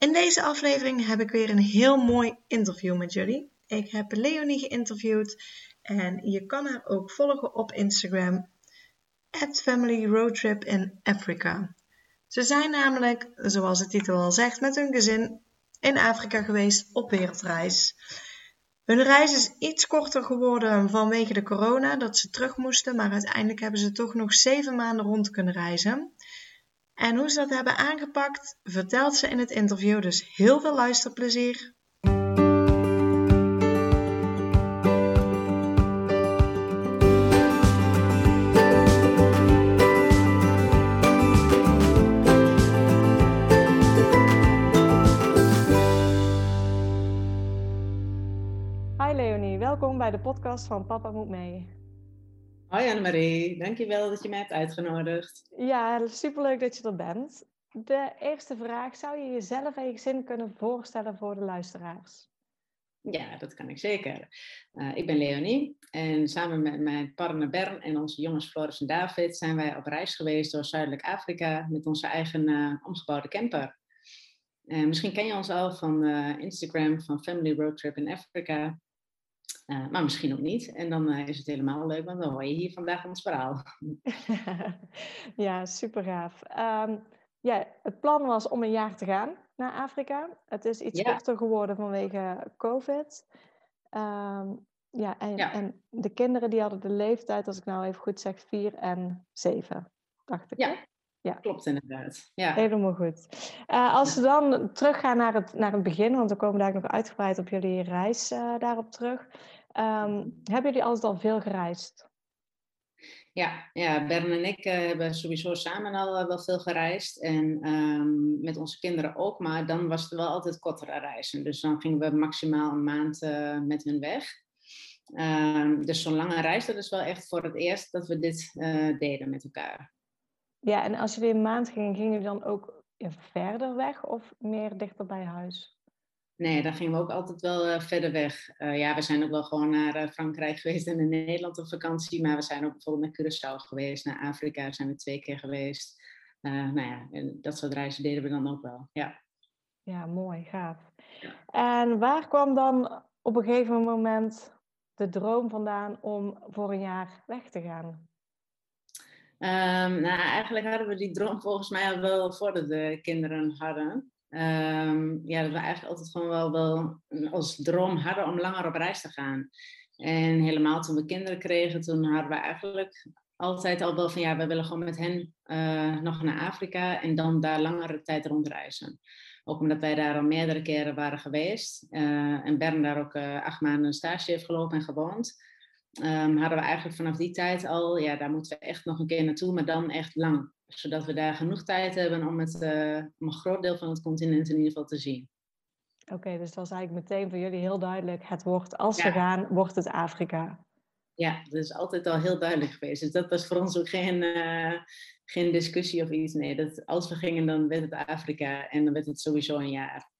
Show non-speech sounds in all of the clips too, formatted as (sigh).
in deze aflevering heb ik weer een heel mooi interview met jullie. Ik heb Leonie geïnterviewd en je kan haar ook volgen op Instagram. At Family Road Trip in Africa. Ze zijn namelijk, zoals de titel al zegt, met hun gezin in Afrika geweest op wereldreis. Hun reis is iets korter geworden vanwege de corona, dat ze terug moesten, maar uiteindelijk hebben ze toch nog zeven maanden rond kunnen reizen. En hoe ze dat hebben aangepakt, vertelt ze in het interview. Dus heel veel luisterplezier. Hi Leonie, welkom bij de podcast van Papa Moet Mee. Hoi Annemarie, dankjewel dat je mij hebt uitgenodigd. Ja, superleuk dat je er bent. De eerste vraag, zou je jezelf en je gezin kunnen voorstellen voor de luisteraars? Ja, dat kan ik zeker. Uh, ik ben Leonie en samen met mijn partner Bern en onze jongens Floris en David zijn wij op reis geweest door Zuidelijk Afrika met onze eigen uh, omgebouwde camper. Uh, misschien ken je ons al van Instagram van Family Road Trip in Afrika. Uh, maar misschien ook niet. En dan uh, is het helemaal leuk, want dan hoor je hier vandaag ons verhaal. (laughs) ja, super gaaf. Um, ja, het plan was om een jaar te gaan naar Afrika. Het is iets ja. korter geworden vanwege COVID. Um, ja, en, ja, en, de kinderen die hadden de leeftijd, als ik nou even goed zeg, vier en zeven, dacht ik. Ja, ja. klopt inderdaad. Ja. Helemaal goed. Uh, als we dan teruggaan naar het, naar het begin, want we komen daar nog uitgebreid op jullie reis uh, daarop terug. Um, hebben jullie altijd al veel gereisd? Ja, ja Bern en ik uh, hebben sowieso samen al wel veel gereisd. En um, met onze kinderen ook, maar dan was het wel altijd kortere reizen. Dus dan gingen we maximaal een maand met hun weg. Um, dus zo'n lange reis, dat is wel echt voor het eerst dat we dit deden met elkaar. Ja, en als jullie een maand gingen, gingen jullie dan ook verder weg of meer dichter bij huis? Nee, dan gingen we ook altijd wel uh, verder weg. Uh, ja, we zijn ook wel gewoon naar uh, Frankrijk geweest en in Nederland op vakantie. Maar we zijn ook bijvoorbeeld naar Curaçao geweest. Naar Afrika zijn we twee keer geweest. nou ja, en dat soort reizen deden we dan ook wel. Ja, ja mooi, gaaf. En waar kwam dan op een gegeven moment de droom vandaan om voor een jaar weg te gaan? Um, nou, eigenlijk hadden we die droom volgens mij al wel voordat de kinderen hadden. Um, ja, dat we eigenlijk altijd gewoon wel, wel als droom hadden om langer op reis te gaan. En helemaal toen we kinderen kregen, toen hadden we eigenlijk altijd al wel van ja, we willen gewoon met hen uh, nog naar Afrika en dan daar langere tijd rondreizen. Ook omdat wij daar al meerdere keren waren geweest. Uh, en Bern daar ook uh, acht maanden stage heeft gelopen en gewoond um, hadden we eigenlijk vanaf die tijd al, ja, daar moeten we echt nog een keer naartoe, maar dan echt lang. Zodat we daar genoeg tijd hebben om, het, uh, om een groot deel van het continent in ieder geval te zien. Oké, okay, dus dat was eigenlijk meteen voor jullie heel duidelijk. Het wordt, als ja. we gaan, wordt het Afrika. Ja, dat is altijd al heel duidelijk geweest. Dus dat was voor ons ook geen, uh, geen discussie of iets. Nee, dat als we gingen, dan werd het Afrika en dan werd het sowieso een jaar.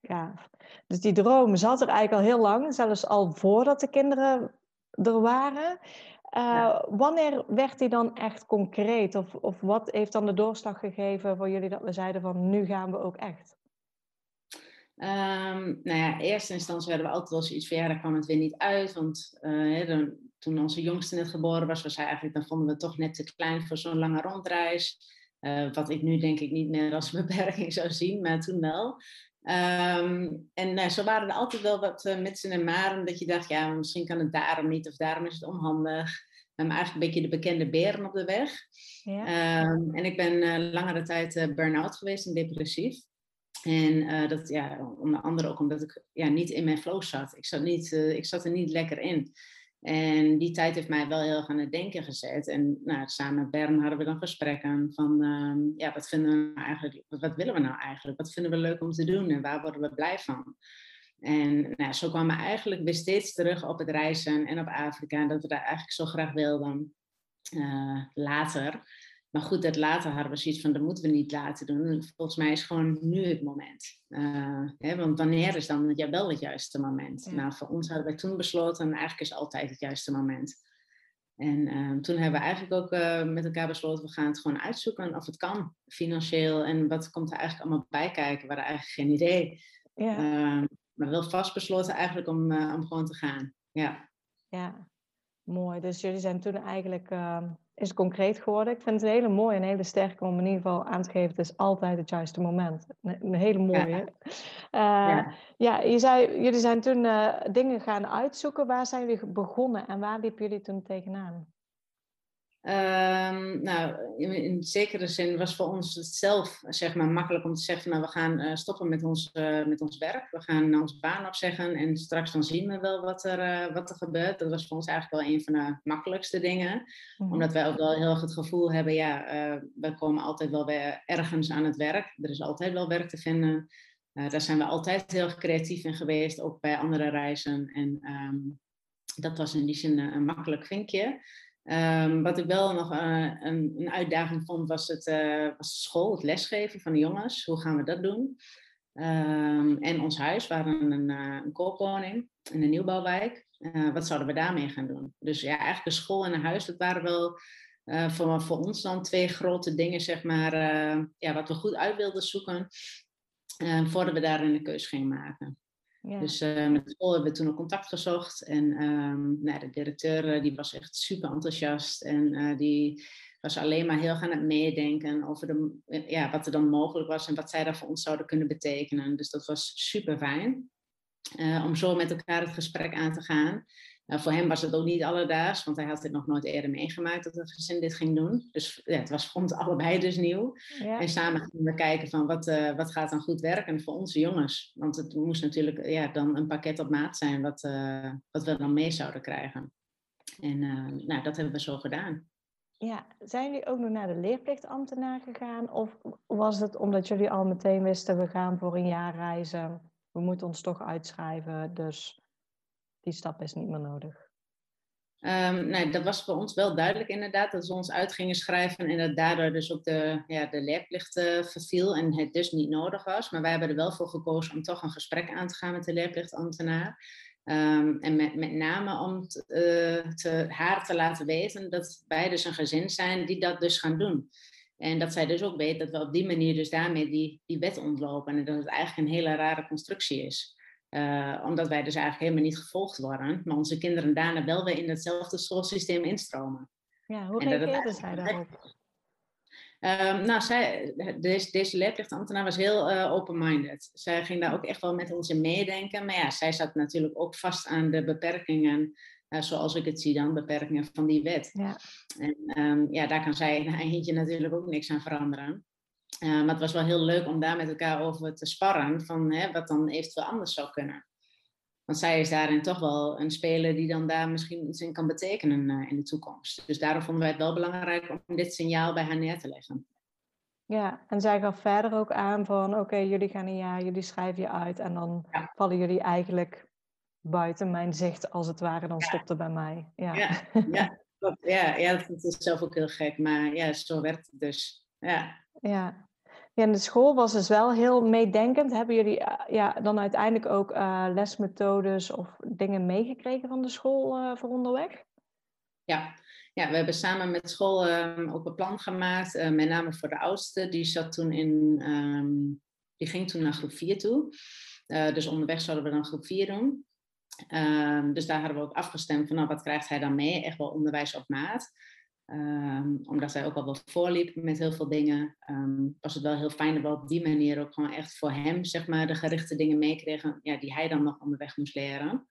Ja, dus die droom zat er eigenlijk al heel lang, zelfs al voordat de kinderen er waren. Uh, ja. Wanneer werd die dan echt concreet? Of, of wat heeft dan de doorslag gegeven voor jullie dat we zeiden van nu gaan we ook echt? Um, nou ja, in eerste instantie hadden we altijd wel zoiets van ja, daar kwam het weer niet uit. Want uh, dan, toen onze jongste net geboren was, was hij eigenlijk, dan vonden we het toch net te klein voor zo'n lange rondreis. Uh, wat ik nu denk ik niet meer als (laughs) beperking zou zien, maar toen wel. Um, en uh, zo waren er altijd wel wat uh, mitsen en maren dat je dacht, ja, misschien kan het daarom niet of daarom is het onhandig. Hebben eigenlijk een beetje de bekende beren op de weg. Ja. Um, en ik ben uh, langere tijd burn-out geweest en depressief. En dat, ja, onder andere ook omdat ik ja, niet in mijn flow zat. Ik zat, niet, ik zat er niet lekker in. En die tijd heeft mij wel heel erg aan het denken gezet. En nou, samen met Bern hadden we dan gesprekken van, uh, ja, wat vinden we nou eigenlijk, wat willen we nou eigenlijk? Wat vinden we leuk om te doen en waar worden we blij van? En nou, zo kwamen we eigenlijk weer steeds terug op het reizen en op Afrika. En dat we daar eigenlijk zo graag wilden uh, later. Maar goed, dat later hadden we zoiets van, dat moeten we niet laten doen. Volgens mij is gewoon nu het moment. Uh, hè, want wanneer is dan ja, wel het juiste moment? Nou, voor ons hadden we toen besloten, eigenlijk is altijd het juiste moment. En uh, toen hebben we eigenlijk ook uh, met elkaar besloten, we gaan het gewoon uitzoeken of het kan, financieel. En wat komt er eigenlijk allemaal bij kijken? We hadden eigenlijk geen idee. Ja. Uh, maar wel vast besloten eigenlijk om, om gewoon te gaan. Ja. ja, mooi. Dus jullie zijn toen eigenlijk ehm, is concreet geworden. Ik vind het een hele mooie en hele sterke om in ieder geval aan te geven. Het is altijd het juiste moment. Een hele mooie. Ja, uh, ja. je zei, jullie zijn toen uh, dingen gaan uitzoeken. Waar zijn jullie begonnen en waar liepen jullie toen tegenaan? Um, nou, in, in, zekere zin was voor ons het zelf zeg maar, makkelijk om te zeggen: nou, we gaan uh, stoppen met ons, uh, met ons werk. We gaan onze baan opzeggen en straks dan zien we wel wat er, uh, wat er gebeurt. Dat was voor ons eigenlijk wel een van de makkelijkste dingen. Mm. Omdat wij ook wel heel erg het gevoel hebben: ja, we komen altijd wel weer ergens aan het werk. Er is altijd wel werk te vinden. daar zijn we altijd heel creatief in geweest, ook bij andere reizen. En um, dat was in die zin een makkelijk vinkje. Um, wat ik wel nog uh, een, een, uitdaging vond, was, het, uh, was school, het lesgeven van de jongens. Hoe gaan we dat doen? Um, en ons huis, we een, uh, een koopwoning in een nieuwbouwwijk. wat zouden we daarmee gaan doen? Dus ja, eigenlijk een school en een huis, dat waren wel voor, voor ons dan twee grote dingen, zeg maar, ja, wat we goed uit wilden zoeken. voordat we daarin een keuze gingen maken. Dus uh, met school hebben we toen ook contact gezocht. En um, nou, de directeur uh, die was echt super enthousiast. En uh, die was alleen maar heel gaan het meedenken over de, ja, wat er dan mogelijk was en wat zij daar voor ons zouden kunnen betekenen. Dus dat was super fijn. om zo met elkaar het gesprek aan te gaan. Nou, voor hem was het ook niet alledaags, want hij had dit nog nooit eerder meegemaakt dat het gezin dit ging doen. Dus ja, het was voor ons allebei dus nieuw. En samen gingen we kijken van wat, uh, wat gaat dan goed werken voor onze jongens. Want het moest natuurlijk ja, dan een pakket op maat zijn wat, uh, wat we dan mee zouden krijgen. En uh, nou, dat hebben we zo gedaan. Ja, zijn jullie ook nog naar de leerplichtambtenaar gegaan? Of was het omdat jullie al meteen wisten, we gaan voor een jaar reizen, we moeten ons toch uitschrijven, dus die stap is niet meer nodig. Um, nee, dat was voor ons wel duidelijk inderdaad, dat we ons uit gingen schrijven en dat daardoor dus ook de, ja, de leerplicht uh, verviel en het dus niet nodig was. Maar wij hebben er wel voor gekozen om toch een gesprek aan te gaan met de leerplichtambtenaar. Um, en met, met name om uh, te, haar te laten weten dat wij dus een gezin zijn die dat dus gaan doen. En dat zij dus ook weet dat we op die manier dus daarmee die, die wet ontlopen en dat het eigenlijk een hele rare constructie is. Uh, omdat wij dus eigenlijk helemaal niet gevolgd worden, maar onze kinderen daarna wel weer in hetzelfde schoolsysteem instromen. Ja, hoe reageerden zij daarop? Um, nou, zij, deze, deze leerplichtambtenaar was heel uh, open-minded. Zij ging daar ook echt wel met ons in meedenken. Maar ja, zij zat natuurlijk ook vast aan de beperkingen, uh, zoals ik het zie dan, beperkingen van die wet. Ja. En um, ja, daar kan zij in haar eentje natuurlijk ook niks aan veranderen. Uh, maar het was wel heel leuk om daar met elkaar over te sparren, van hè, wat dan eventueel anders zou kunnen. Want zij is daarin toch wel een speler die dan daar misschien iets in kan betekenen uh, in de toekomst. Dus daarom vonden wij het wel belangrijk om dit signaal bij haar neer te leggen. Ja, en zij gaf verder ook aan van oké, jullie gaan een jaar, jullie schrijven je uit en dan ja. vallen jullie eigenlijk buiten mijn zicht als het ware, dan ja. stopt het bij mij. Ja, ja, ja, ja, ja dat is zelf ook heel gek, maar ja, zo werkt het dus. Ja. Ja. En de school was dus wel heel meedenkend. Hebben jullie uh, ja, dan uiteindelijk ook uh, lesmethodes of dingen meegekregen van de school uh, voor onderweg? Ja. ja, we hebben samen met school um, ook een plan gemaakt. met name voor de oudste. Die zat toen in, um, die ging toen naar groep 4 toe. dus onderweg zouden we dan groep 4 doen. Um, dus daar hadden we ook afgestemd van nou, wat krijgt hij dan mee? Echt wel onderwijs op maat. Um, omdat zij ook al wel voorliep met heel veel dingen, um, was het wel heel fijn dat we op die manier ook gewoon echt voor hem, zeg maar, de gerichte dingen meekregen, ja, die hij dan nog onderweg moest leren.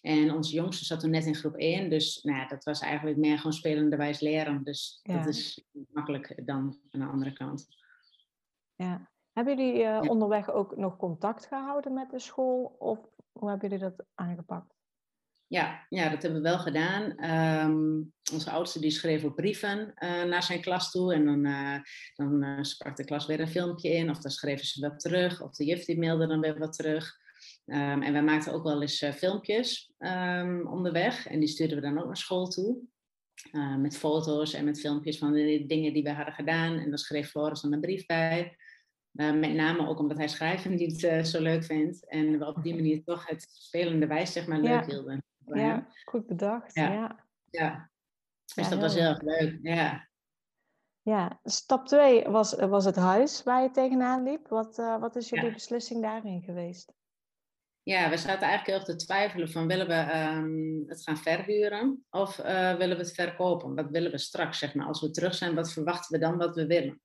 En onze jongste zat toen net in groep 1, dus nou ja, dat was eigenlijk meer gewoon spelenderwijs leren. Dus ja. dat is makkelijk dan aan de andere kant. Ja. Hebben jullie uh, ja. onderweg ook nog contact gehouden met de school of hoe hebben jullie dat aangepakt? Ja, ja, dat hebben we wel gedaan. Um, onze oudste die schreef ook brieven uh, naar zijn klas toe. En dan, uh, dan uh, sprak de klas weer een filmpje in. Of dan schreven ze wat terug. Of de juf die mailde dan weer wat terug. Ehm, en wij maakten ook wel eens filmpjes um, onderweg. En die stuurden we dan ook naar school toe. met foto's en met filmpjes van de dingen die we hadden gedaan. En dan schreef Floris dan een brief bij. met name ook omdat hij schrijven niet zo leuk vindt. En we op die (laughs) manier toch het spelende wijs zeg maar, leuk hielden. Ja, goed bedacht. Ja. ja. Dus dat was heel erg leuk. Ja. Ja, stap 2 was, was het huis waar je tegenaan liep. Wat, uh, wat is jullie beslissing daarin geweest? Ja, we zaten eigenlijk heel erg te twijfelen van willen we um, het gaan verhuren of uh, willen we het verkopen? Wat willen we straks, zeg maar, als we terug zijn, wat verwachten we dan wat we willen?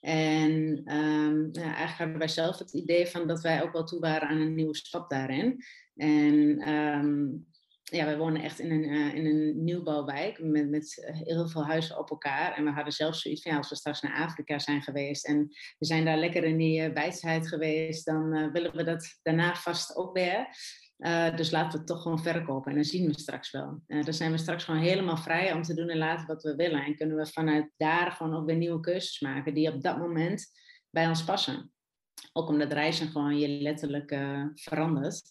En um, ja, eigenlijk hadden wij zelf het idee van dat wij ook wel toe waren aan een nieuwe stap daarin. En um, ja, we wonen echt in een, uh, in een nieuwbouwwijk met, met heel veel huizen op elkaar. En we hadden zelfs zoiets van, ja, als we straks naar Afrika zijn geweest en we zijn daar lekker in die uh, wijsheid geweest, dan willen we dat daarna vast ook weer. dus laten we het toch gewoon verkopen en dan zien we straks wel. dan zijn we straks gewoon helemaal vrij om te doen en laten wat we willen. En kunnen we vanuit daar gewoon ook weer nieuwe keuzes maken die op dat moment bij ons passen. Ook omdat reizen gewoon je letterlijk verandert.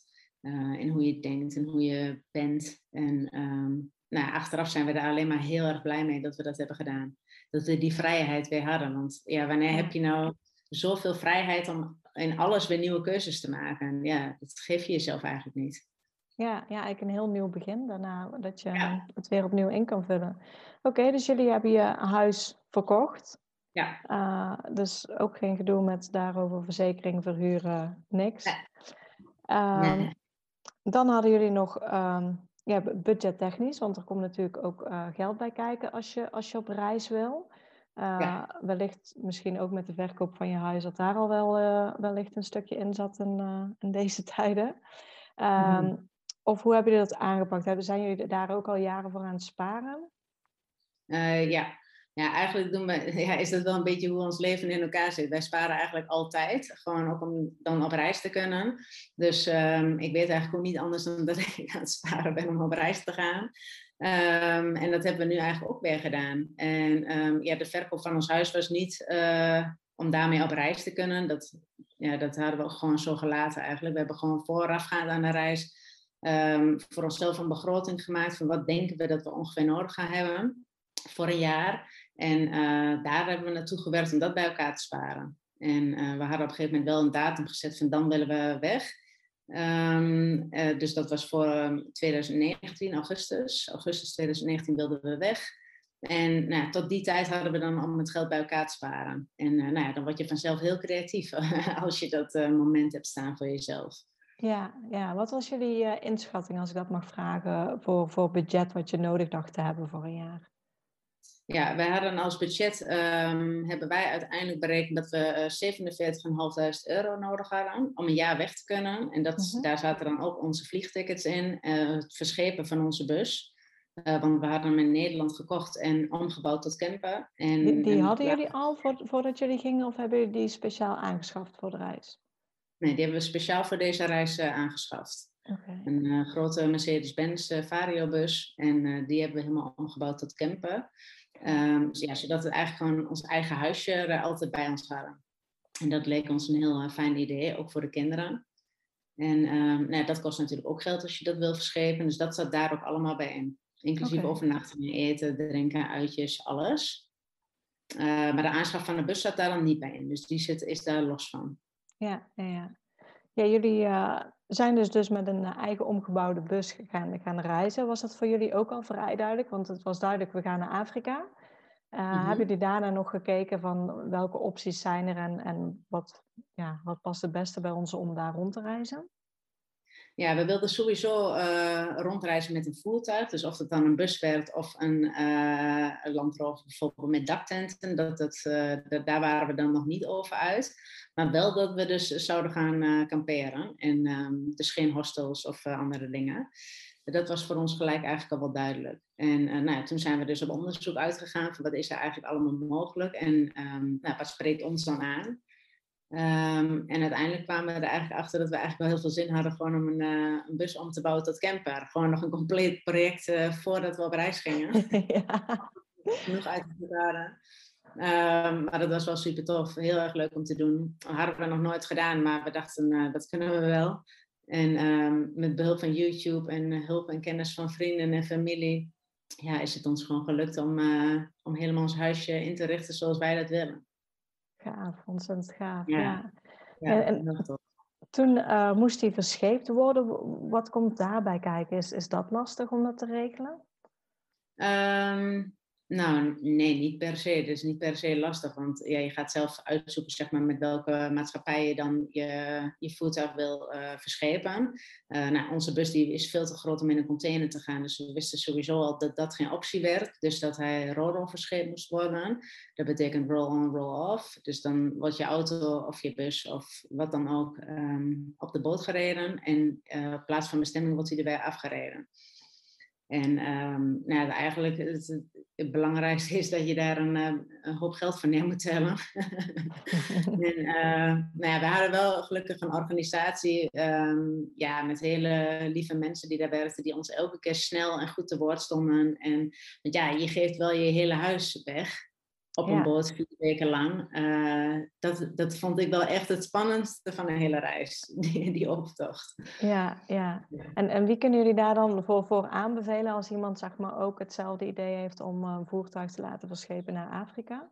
Uh, in hoe je denkt en hoe je bent. En um, nou, achteraf zijn we er alleen maar heel erg blij mee dat we dat hebben gedaan. Dat we die vrijheid weer hadden. Want ja, wanneer heb je nou zoveel vrijheid om in alles weer nieuwe keuzes te maken? Ja, dat geef je jezelf eigenlijk niet. Ja, ja eigenlijk een heel nieuw begin daarna, dat je het weer opnieuw in kan vullen. Oké, dus jullie hebben je huis verkocht. Ja. Uh, dus ook geen gedoe met daarover verzekering, verhuren, niks. Uh, nee. Dan hadden jullie nog um, ja, budgettechnisch, want er komt natuurlijk ook uh, geld bij kijken als je, als je op reis wil. Uh, ja. Wellicht misschien ook met de verkoop van je huis, dat daar al wel uh, wellicht een stukje in zat in, in deze (laughs) tijden. Um, mm. Of hoe hebben jullie dat aangepakt? Zijn jullie daar ook al jaren voor aan het sparen? ja, ja, eigenlijk doen we, (laughs) ja, is dat wel een beetje hoe ons leven in elkaar zit. Wij sparen eigenlijk altijd, gewoon ook om dan op reis te kunnen. Dus um, ik weet eigenlijk ook niet anders dan dat (laughs) ik aan het sparen ben om op reis te gaan. Um, en dat hebben we nu eigenlijk ook weer gedaan. En um, ja, de verkoop van ons huis was niet uh, om daarmee op reis te kunnen. Dat, ja, dat hadden we ook gewoon zo gelaten eigenlijk. We hebben gewoon voorafgaand aan de reis voor onszelf een begroting gemaakt van wat denken we dat we ongeveer nodig gaan hebben voor een jaar. En uh, daar hebben we naartoe gewerkt om dat bij elkaar te sparen. En uh, we hadden op een gegeven moment wel een datum gezet van dan willen we weg. Um, uh, dus dat was voor 2019, augustus. Augustus 2019 wilden we weg. En nou, tot die tijd hadden we dan om het geld bij elkaar te sparen. En nou ja, dan word je vanzelf heel creatief (laughs) als je dat moment hebt staan voor jezelf. Ja, ja, wat was jullie inschatting, als ik dat mag vragen, voor, voor budget wat je nodig dacht te hebben voor een jaar? Ja, wij hadden als budget, um, hebben wij uiteindelijk berekend dat we uh, 47.500 euro nodig hadden om een jaar weg te kunnen. En dat, mm-hmm. daar zaten dan ook onze vliegtickets in, uh, het verschepen van onze bus. Uh, want we hadden hem in Nederland gekocht en omgebouwd tot camper. En, die, die hadden jullie al voor, voordat jullie gingen of hebben jullie die speciaal aangeschaft voor de reis? Nee, die hebben we speciaal voor deze reis aangeschaft. Okay. Een grote Mercedes-Benz Vario-bus en die hebben we helemaal omgebouwd tot camper. Um, dus ja, zodat we eigenlijk gewoon ons eigen huisje er altijd bij ons hadden. En dat leek ons een heel uh, fijn idee, ook voor de kinderen. En um, nou, dat kost natuurlijk ook geld als je dat wil verschepen. Dus dat zat daar ook allemaal bij in. Inclusief okay. overnachtingen, eten, drinken, uitjes, alles. Uh, maar de aanschaf van de bus zat daar dan niet bij in. Dus die zit, is daar los van. Ja, ja, ja. ja jullie uh, zijn dus, dus met een eigen omgebouwde bus gaan, gaan reizen. Was dat voor jullie ook al vrij duidelijk? Want het was duidelijk, we gaan naar Afrika. Uh. Hebben jullie daarna nog gekeken van welke opties zijn er en, en wat, ja, wat past het beste bij ons om daar rond te reizen? Ja, we wilden sowieso uh, rondreizen met een voertuig. Dus of het dan een bus werd of een uh, landrover bijvoorbeeld met daktenten. Dat, dat, uh, daar waren we dan nog niet over uit. Maar wel dat we dus zouden gaan kamperen. En um, dus geen hostels of andere dingen. Dat was voor ons gelijk eigenlijk al wel duidelijk. En nou toen zijn we dus op onderzoek uitgegaan van wat is er eigenlijk allemaal mogelijk. En um, nou, wat spreekt ons dan aan. Um, en uiteindelijk kwamen we er eigenlijk achter dat we eigenlijk wel heel veel zin hadden gewoon om een, uh, een bus om te bouwen tot camper. Gewoon nog een compleet project uh, voordat we op reis gingen. (laughs) ja. Genoeg uit te um, maar dat was wel super tof. Heel erg leuk om te doen. Dat hadden we nog nooit gedaan, maar we dachten uh, dat kunnen we wel. En ehm, met behulp van YouTube en hulp en kennis van vrienden en familie, ja, is het ons gewoon gelukt om, om helemaal ons huisje in te richten zoals wij dat willen. Gaaf, ontzettend gaaf. Ja. ja. en, toen moest hij verscheept worden. Wat komt daarbij kijken? Is, is dat lastig om dat te regelen? Um, nou, nee, niet per se. Is niet per se lastig, want ja, je gaat zelf uitzoeken zeg maar, met welke maatschappij je dan je, je voertuig wil uh, verschepen. Uh, nou, onze bus die is veel te groot om in een container te gaan, dus we wisten sowieso al dat dat geen optie werd. Dus dat hij roll-on verscheept moest worden. Dat betekent roll-on, roll-off. Dus dan wordt je auto of je bus of wat dan ook um, op de boot gereden en uh, plaats van bestemming wordt hij erbij afgereden. En um, nou, eigenlijk het, het, belangrijkste is dat je daar een, eh, een hoop geld voor neer moet tellen. (laughs) en, uh, nou ja, we hadden wel gelukkig een organisatie um, ja, met hele lieve mensen die daar werkten, die ons elke keer snel en goed te woord stonden. En ja, je geeft wel je hele huis weg op een boot vier weken lang. Uh, dat, dat vond ik wel echt het spannendste van de hele reis, (laughs) die, die optocht. Ja, ja. En, en wie kunnen jullie daar dan voor, voor aanbevelen als iemand zeg maar, ook hetzelfde idee heeft om een voertuig te laten verschepen naar Afrika?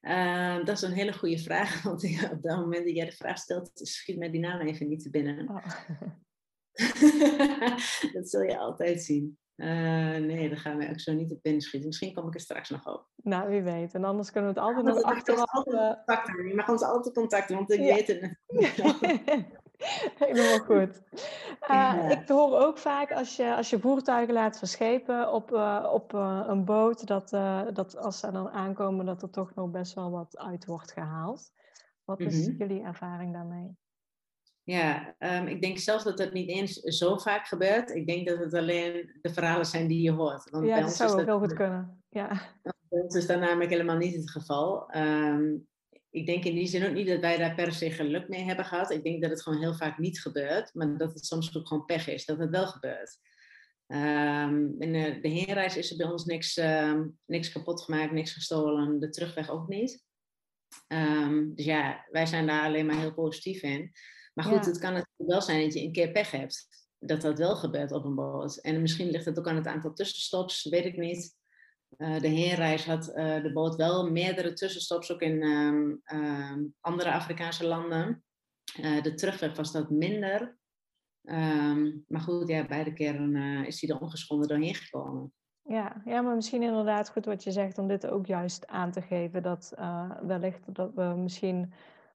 Uh, dat is een hele goede vraag, (laughs) want op dat moment dat jij de vraag stelt, schiet mij die naam even niet te binnen. Oh. (laughs) dat zul je altijd zien. Uh, nee, dan gaan we ook zo niet op binnen schieten. Misschien kom ik er straks nog op. Nou, wie weet. En anders kunnen we het altijd nog achteraf... Uh... Je mag ons altijd contacten, want ik weet het. (laughs) Helemaal goed. Uh, Ik hoor ook vaak als je, als je voertuigen laat verschepen op, uh, op een boot, dat, dat als ze dan aankomen, dat er toch nog best wel wat uit wordt gehaald. Wat is mm -hmm. jullie ervaring daarmee? Ja, um, ik denk zelfs dat dat niet eens zo vaak gebeurt. Ik denk dat het alleen de verhalen zijn die je hoort. Want ja, dat zou ook heel goed kunnen. Ja. Bij ons is dat namelijk helemaal niet het geval. Um, ik denk in die zin ook niet dat wij daar per se geluk mee hebben gehad. Ik denk dat het gewoon heel vaak niet gebeurt, maar dat het soms ook gewoon pech is dat het wel gebeurt. Um, in de, de heenreis is er bij ons niks, niks kapot gemaakt, niks gestolen. De terugweg ook niet. dus ja, wij zijn daar alleen maar heel positief in. Maar goed, het kan natuurlijk wel zijn dat je een keer pech hebt. Dat dat wel gebeurt op een boot. En misschien ligt het ook aan het aantal tussenstops, weet ik niet. Uh, de heenreis had uh, de boot wel meerdere tussenstops, ook in um, um, andere Afrikaanse landen. Uh, de terugweg was dat minder. Um, maar goed, ja, beide keren is hij er ongeschonden doorheen gekomen. Ja, ja, maar misschien inderdaad goed wat je zegt om dit ook juist aan te geven. Dat wellicht dat we misschien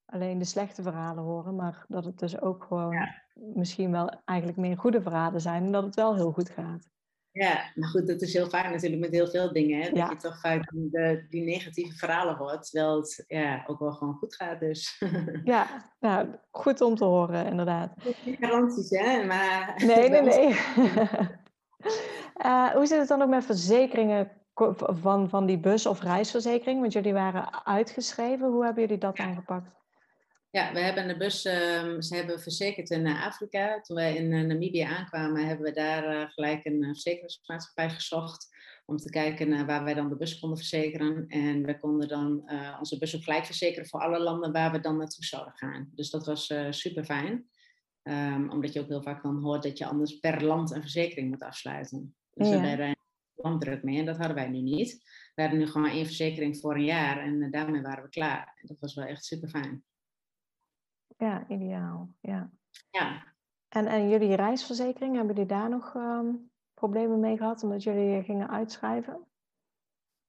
alleen de slechte verhalen horen, maar dat het dus ook gewoon misschien wel eigenlijk meer goede verhalen zijn en dat het wel heel goed gaat. Ja, maar goed, dat is heel vaak natuurlijk met heel veel dingen. Hè? Dat je toch vaak de, die negatieve verhalen hoort, terwijl het ja, ook wel gewoon goed gaat. Dus. (laughs) Ja, nou, goed om te horen, inderdaad. Niet garanties, hè? Maar... (laughs) Nee, nee, nee. uh, (laughs) hoe zit het dan ook met verzekeringen van, van die bus- of reisverzekering? Want jullie waren uitgeschreven. Hoe hebben jullie dat aangepakt? Ja, we hebben de bus, um, ze hebben verzekerd in uh, Afrika. Toen wij in uh, Namibië aankwamen, hebben we daar uh, gelijk een verzekeringsmaatschappij gezocht. Om te kijken waar wij dan de bus konden verzekeren. En we konden dan onze bus ook gelijk verzekeren voor alle landen waar we dan naartoe zouden gaan. Dus dat was super fijn. Um, omdat je ook heel vaak dan hoort dat je anders per land een verzekering moet afsluiten. Dus ja. daar hebben landdruk mee en dat hadden wij nu niet. We hadden nu gewoon één verzekering voor een jaar en daarmee waren we klaar. Dat was wel echt super fijn. Ja, ideaal. Ja. ja. En, en jullie reisverzekering, hebben jullie daar nog um, problemen mee gehad omdat jullie gingen uitschrijven?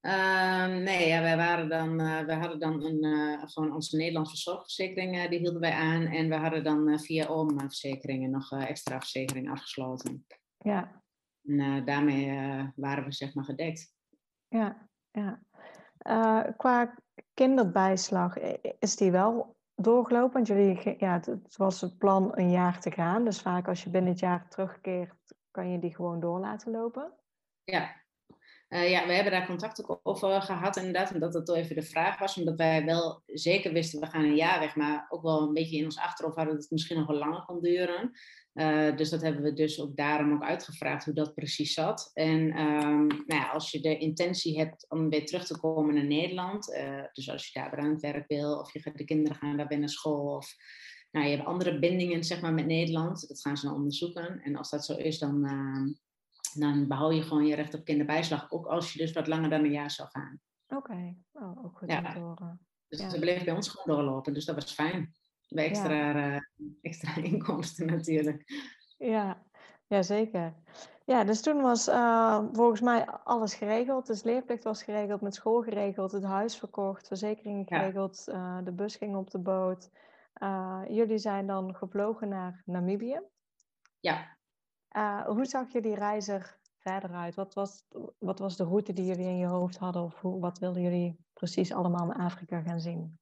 Um, nee, ja, wij, waren dan, uh, wij hadden dan een, uh, gewoon onze Nederlandse zorgverzekering, uh, die hielden wij aan. En we hadden dan via OM-verzekeringen nog extra verzekering afgesloten. Ja. En daarmee waren we zeg maar gedekt. Ja, ja. qua kinderbijslag, is die wel doorgelopen? Want jullie, ja, het, was het plan een jaar te gaan. Dus vaak als je binnen het jaar terugkeert, kan je die gewoon door laten lopen. Ja, uh, ja, we hebben daar contact ook over gehad inderdaad. Omdat dat toch even de vraag was. Omdat wij wel zeker wisten, we gaan een jaar weg. Maar ook wel een beetje in ons achterhoofd hadden dat het misschien nog wel langer kon duren. Uh, dus dat hebben we dus ook daarom ook uitgevraagd hoe dat precies zat. En um, nou ja, als je de intentie hebt om weer terug te komen naar Nederland. Uh, dus als je daar aan het werk wil. Of je gaat de kinderen gaan daar naar school. Of nou, je hebt andere bindingen zeg maar, met Nederland. Dat gaan ze dan onderzoeken. En als dat zo is, dan, uh, dan behoud je gewoon je recht op kinderbijslag. Ook als je dus wat langer dan een jaar zou gaan. Oké, oh, ook goed ja. om te horen. Dus ja. ze bleef bij ons gewoon doorlopen. Dus dat was fijn. Bij extra, ja. uh, extra (laughs) inkomsten natuurlijk. Ja, ja, zeker. Ja, dus toen was uh, volgens mij alles geregeld. Dus leerplicht was geregeld, met school geregeld, het huis verkocht, verzekeringen geregeld, ja. uh, de bus ging op de boot. Uh, jullie zijn dan gevlogen naar Namibië. Ja. Hoe zag jullie reis er verder uit? Wat was, wat was de route die jullie in je hoofd hadden? Of wat wilden jullie precies allemaal in Afrika gaan zien?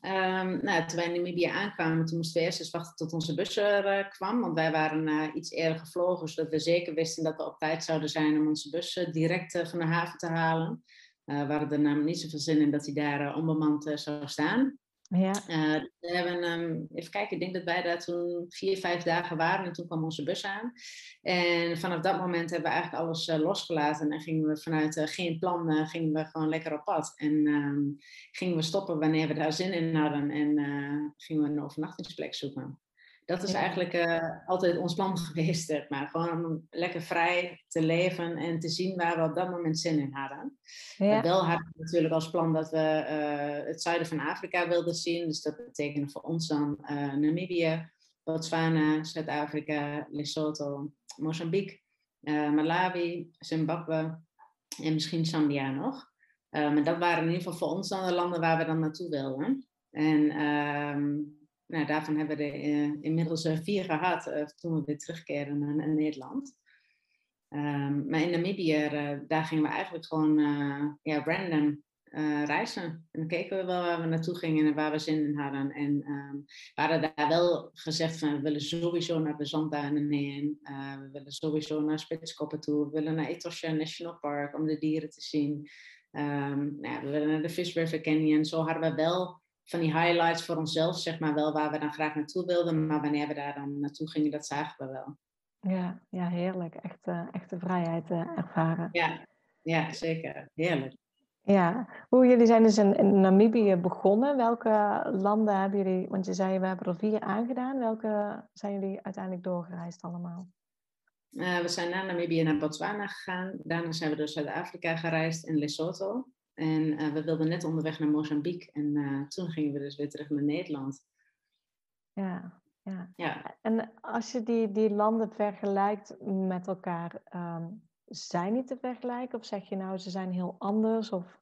Um, nou, toen wij in Namibië aankwamen, toen moesten we eerst eens wachten tot onze bus er uh, kwam. Want wij waren uh, iets eerder gevlogen, zodat we zeker wisten dat we op tijd zouden zijn om onze bus direct van de haven te halen. we hadden er namelijk niet zoveel zin in dat hij daar onbemand zou staan. Ja. Uh, we hebben, um, even kijken, ik denk dat wij daar toen vier, vijf dagen waren en toen kwam onze bus aan. En vanaf dat moment hebben we eigenlijk alles uh, losgelaten en gingen we vanuit uh, geen plan, gingen we gewoon lekker op pad. En um, gingen we stoppen wanneer we daar zin in hadden en gingen we een overnachtingsplek zoeken. Dat is eigenlijk uh, altijd ons plan (laughs) geweest, zeg maar. Gewoon om lekker vrij te leven en te zien waar we op dat moment zin in hadden. Ja. wel hadden we natuurlijk als plan dat we uh, het zuiden van Afrika wilden zien. Dus dat betekende voor ons dan uh, Namibië, Botswana, Zuid-Afrika, Lesotho, Mozambique, Malawi, Zimbabwe en misschien Zambia nog. maar dat waren in ieder geval voor ons dan de landen waar we dan naartoe wilden. En... Ehm, nou, daarvan hebben we er uh, inmiddels uh, vier gehad uh, toen we weer terugkeren naar, Nederland. Um, maar in Namibië, daar gingen we eigenlijk gewoon ja, random reizen. En dan keken we wel waar we naartoe gingen en waar we zin in hadden. En um, we hadden daar wel gezegd van we willen sowieso naar de zandduinen heen. we willen sowieso naar Spitskoppen toe. We willen naar Etosha National Park om de dieren te zien. Um, nou we willen naar de Fish River Canyon. Zo hadden we wel van die highlights voor onszelf, zeg maar wel waar we dan graag naartoe wilden. Maar wanneer we daar dan naartoe gingen, dat zagen we wel. Ja, ja heerlijk. Echt, uh, echte vrijheid uh, ervaren. Ja. ja, zeker. Heerlijk. Ja, hoe jullie zijn dus in, in, Namibië begonnen. Welke landen hebben jullie, want je zei we hebben er vier aangedaan. Welke zijn jullie uiteindelijk doorgereisd allemaal? Uh, we zijn naar Namibië naar Botswana gegaan. Daarna zijn we door Zuid-Afrika gereisd in Lesotho. En uh, we wilden net onderweg naar Mozambique. En uh, toen gingen we dus weer terug naar Nederland. Ja, ja. ja. En als je die, die landen vergelijkt met elkaar, um, zijn die te vergelijken? Of zeg je nou, ze zijn heel anders? Of...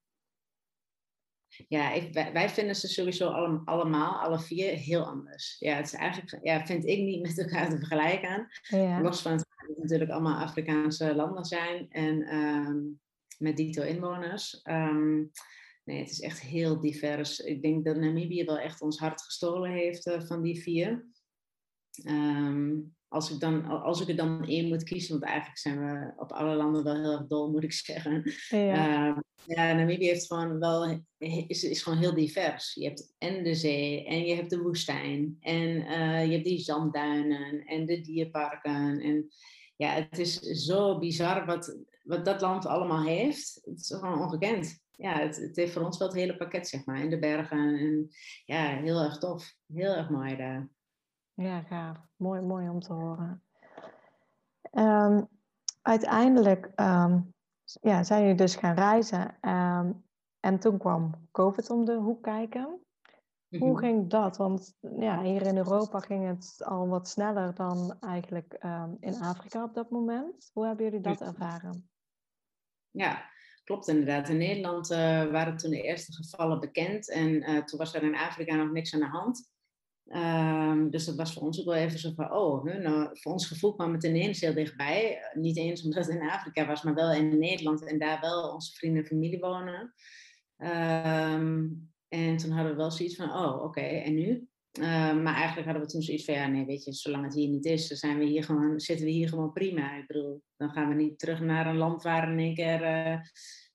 Ja, ik, wij, wij, vinden ze sowieso alle, allemaal, alle vier, heel anders. Ja, het is eigenlijk, ja, vind ik niet met elkaar te vergelijken. Ja. Los van het dat het natuurlijk allemaal Afrikaanse landen zijn. En um, met dito inwoners. Um, nee, het is echt heel divers. Ik denk dat Namibië wel echt ons hart gestolen heeft uh, van die vier. Um, als, ik dan, als ik er dan één moet kiezen, want eigenlijk zijn we op alle landen wel heel erg dol, moet ik zeggen. Ja, uh, ja Namibië heeft gewoon wel, is, is gewoon heel divers. Je hebt en de zee, en je hebt de woestijn, en uh, je hebt die zandduinen, en de dierparken. En ja, het is zo bizar wat, wat dat land allemaal heeft. Het is gewoon ongekend. Ja, het, het, heeft voor ons wel het hele pakket, zeg maar, in de bergen. En ja, heel erg tof. Heel erg mooi daar. Ja, gaaf. Mooi, mooi om te horen. Um, uiteindelijk um, ja, zijn jullie dus gaan reizen. Um, en toen kwam COVID om de hoek kijken. Hoe mhm. ging dat? Want ja, hier in Europa ging het al wat sneller dan eigenlijk in Afrika op dat moment. Hoe hebben jullie dat ervaren? Ja, klopt inderdaad. In Nederland uh, waren toen de eerste gevallen bekend en uh, toen was er in Afrika nog niks aan de hand. Um, dus dat was voor ons ook wel even zo van, oh, nou, voor ons gevoel kwam het ineens heel dichtbij. Niet eens omdat het in Afrika was, maar wel in Nederland en daar wel onze vrienden en familie wonen. Um, en toen hadden we wel zoiets van, oh, oké, en nu? Uh, maar eigenlijk hadden we toen zoiets van, ja, nee, weet je, zolang het hier niet is, zijn we hier gewoon, zitten we hier gewoon prima. Ik bedoel, dan gaan we niet terug naar een land waar in één keer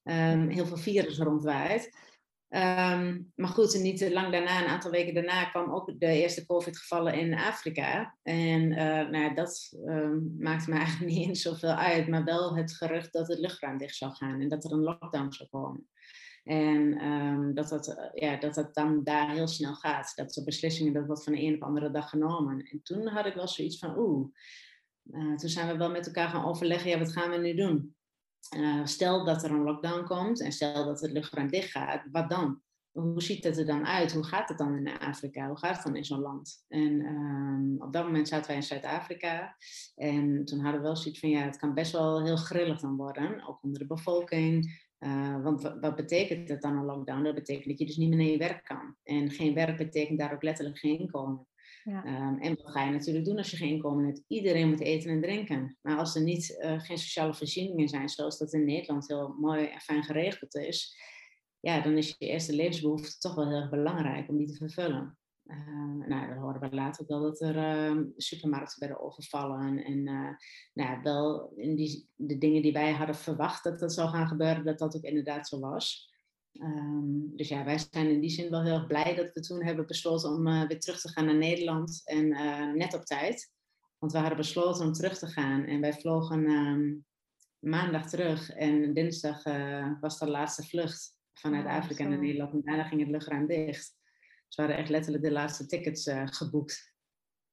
uh, um, heel veel virus rondwaait. Ehm, maar goed, niet lang daarna, een aantal weken daarna, kwam ook de eerste COVID-gevallen in Afrika. En uh, nou, dat um, maakte me (laughs) eigenlijk niet eens zoveel uit, maar wel het gerucht dat het luchtruim dicht zou gaan en dat er een lockdown zou komen. En um, dat, dat, uh, ja, dat dat dan daar heel snel gaat. Dat de beslissingen, dat wordt van de een op de andere dag genomen. En toen had ik wel zoiets van, oeh. Uh, toen zijn we wel met elkaar gaan overleggen, ja, wat gaan we nu doen? Uh, stel dat er een lockdown komt en stel dat het luchtruim dicht gaat, wat dan? Hoe ziet het er dan uit? Hoe gaat het dan in Afrika? Hoe gaat het dan in zo'n land? En um, op dat moment zaten wij in Zuid-Afrika. En toen hadden we wel zoiets van, ja, het kan best wel heel grillig dan worden. Ook onder de bevolking. Uh, want wat betekent dat dan een lockdown? Dat betekent dat je dus niet meer naar je werk kan. En geen werk betekent daar ook letterlijk geen inkomen. Ja. Um, en wat ga je natuurlijk doen als je geen inkomen hebt? Iedereen moet eten en drinken. Maar als er niet, uh, geen sociale voorzieningen zijn, zoals dat in Nederland heel mooi en fijn geregeld is, ja, dan is je eerste levensbehoefte toch wel heel erg belangrijk om die te vervullen. Uh, nou, we horen we later wel dat er uh, supermarkten werden overvallen. En uh, nou, wel in die, de dingen die wij hadden verwacht dat dat zou gaan gebeuren, dat dat ook inderdaad zo was. Um, dus ja, wij zijn in die zin wel heel erg blij dat we toen hebben besloten om uh, weer terug te gaan naar Nederland. En net op tijd. Want we hadden besloten om terug te gaan. En wij vlogen um, maandag terug. En dinsdag uh, was de laatste vlucht vanuit oh, Afrika naar Nederland. En daarna ging het luchtruim dicht. Dus we hadden echt letterlijk de laatste tickets geboekt.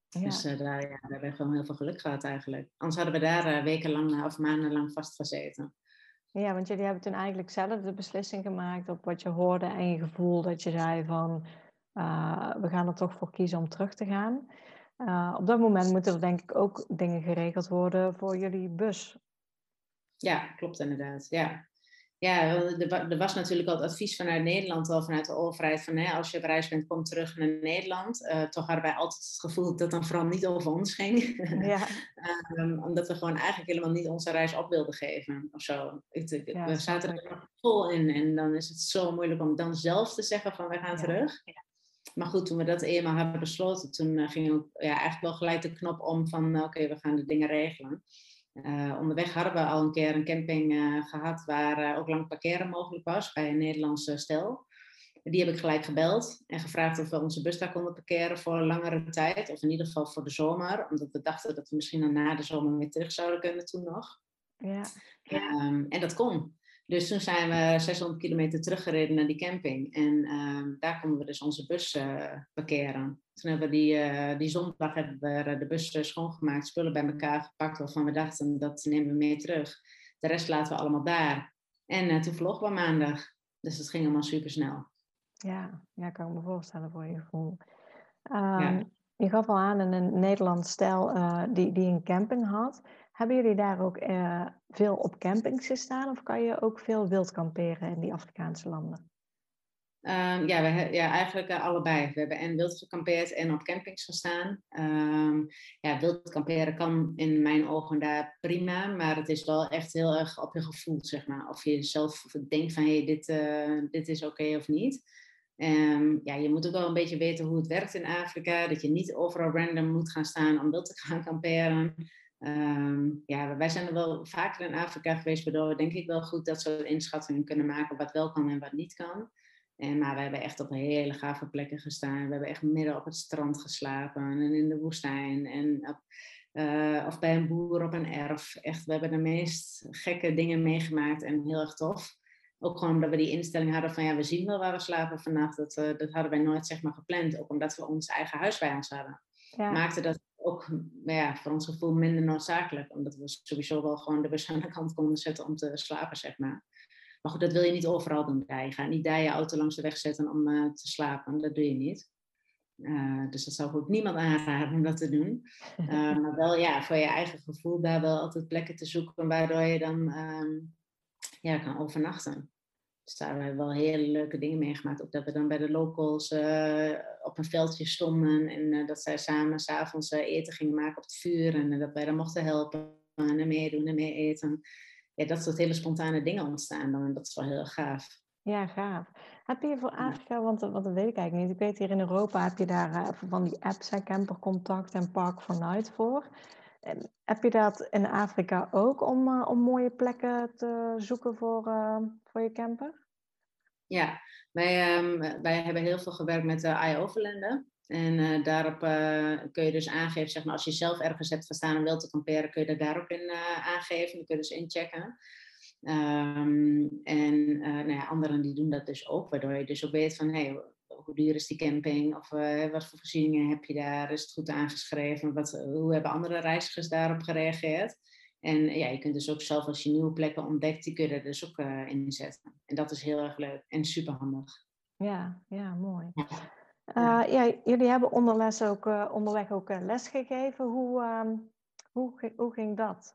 Ja. Dus daar, ja, daar hebben we gewoon heel veel geluk gehad eigenlijk. Anders hadden we daar wekenlang of maandenlang vastgezeten. Ja, want jullie hebben toen eigenlijk zelf de beslissing gemaakt op wat je hoorde en je gevoel dat je zei van we gaan er toch voor kiezen om terug te gaan. Op dat moment moeten er denk ik ook dingen geregeld worden voor jullie bus. Ja, klopt inderdaad. Ja. Ja, er was natuurlijk al het advies vanuit Nederland, al vanuit de overheid, van hè, als je op reis bent, kom terug naar Nederland. Uh, toch hadden wij altijd het gevoel dat dat dan vooral niet over ons ging. Ja. um, (laughs) omdat we gewoon eigenlijk helemaal niet onze reis op wilden geven of zo. Ik, ja, we zaten er vol in en dan is het zo moeilijk om dan zelf te zeggen van we gaan ja. terug. Maar goed, toen we dat eenmaal hebben besloten, toen uh, ging ook, ja, eigenlijk wel gelijk de knop om van oké, okay, we gaan de dingen regelen. Uh, onderweg hadden we al een keer een camping uh, gehad waar uh, ook lang parkeren mogelijk was bij een Nederlandse stel. Die heb ik gelijk gebeld en gevraagd of we onze bus daar konden parkeren voor een langere tijd. Of in ieder geval voor de zomer. Omdat we dachten dat we misschien dan na de zomer weer terug zouden kunnen toen nog. Ja. Um, en dat kon. Dus toen zijn we 600 kilometer teruggereden naar die camping. En uh, daar konden we dus onze bus uh, parkeren. Toen hebben we die, uh, die zondag hebben we de bus schoongemaakt, spullen bij elkaar gepakt waarvan we dachten dat nemen we mee terug. De rest laten we allemaal daar. En toen vlogen we maandag. Dus dat ging allemaal super snel. Ja, ja, kan ik me voorstellen voor je gevoel. Um, ja. Je gaf al aan in een Nederlands stel die, die een camping had. Hebben jullie daar ook uh, veel op campings gestaan of kan je ook veel wild kamperen in die Afrikaanse landen? Um, ja, we, ja, eigenlijk uh, allebei. We hebben en wild gekampeerd en op campings gestaan. Um, ja, wild kamperen kan in mijn ogen daar prima, maar het is wel echt heel erg op je gevoel, zeg maar. Of je zelf denkt van, hé, hey, dit, uh, dit is oké of niet. Um, ja, je moet ook wel een beetje weten hoe het werkt in Afrika. Dat je niet overal random moet gaan staan om wild te gaan kamperen. Um, ja, wij zijn er wel vaker in Afrika geweest, waardoor we denk ik wel goed dat soort inschattingen kunnen maken wat wel kan en wat niet kan. En, maar we hebben echt op hele gave plekken gestaan. We hebben echt midden op het strand geslapen en in de woestijn. En op, uh, of bij een boer op een erf. Echt, we hebben de meest gekke dingen meegemaakt en heel erg tof. Ook gewoon omdat we die instelling hadden van ja, we zien wel waar we slapen vannacht. Dat, uh, dat hadden wij nooit zeg maar gepland. Ook omdat we ons eigen huis bij ons hadden. Ja. Maakte dat ook nou ja, voor ons gevoel minder noodzakelijk. Omdat we sowieso wel gewoon de bus aan de kant konden zetten om te slapen, zeg maar. Maar goed, dat wil je niet overal doen. Je gaat niet daar je auto langs de weg zetten om uh, te slapen. Dat doe je niet. Uh, dus dat zou ook niemand aanraden om dat te doen. Uh, (laughs) maar wel ja, voor je eigen gevoel daar wel altijd plekken te zoeken waardoor je dan um, ja, kan overnachten. Dus daar hebben we wel hele leuke dingen meegemaakt. Ook dat we dan bij de locals uh, op een veldje stonden. En uh, dat zij samen s'avonds uh, eten gingen maken op het vuur. En dat wij dan mochten helpen en meedoen en mee eten. Ja, dat soort hele spontane dingen ontstaan dan. En dat is wel heel gaaf. Ja, gaaf. Heb je voor Afrika, want, want dat weet ik eigenlijk niet. Ik weet hier in Europa heb je daar van die apps, Camper Contact en Park for Night voor. En heb je dat in Afrika ook om, uh, om mooie plekken te zoeken voor, uh, voor je camper? Ja, wij, um, wij hebben heel veel gewerkt met de AI-overlenden. En uh, daarop kun je dus aangeven, zeg maar, als je zelf ergens hebt gestaan en wilt te kamperen, kun je dat daarop in aangeven. Dan kun je dus inchecken. Um, en nou ja, anderen die doen dat dus ook, waardoor je dus ook weet van, hey, hoe duur is die camping? Of wat voor voorzieningen heb je daar? Is het goed aangeschreven? Wat, hoe hebben andere reizigers daarop gereageerd? En ja, je kunt dus ook zelf als je nieuwe plekken ontdekt, die kun je er dus ook uh, in zetten. En dat is heel erg leuk en super handig. Ja, ja, mooi. Ja. Uh, ja. jullie hebben onderles ook, uh, onderweg ook les gegeven. Hoe, um, hoe, hoe ging dat?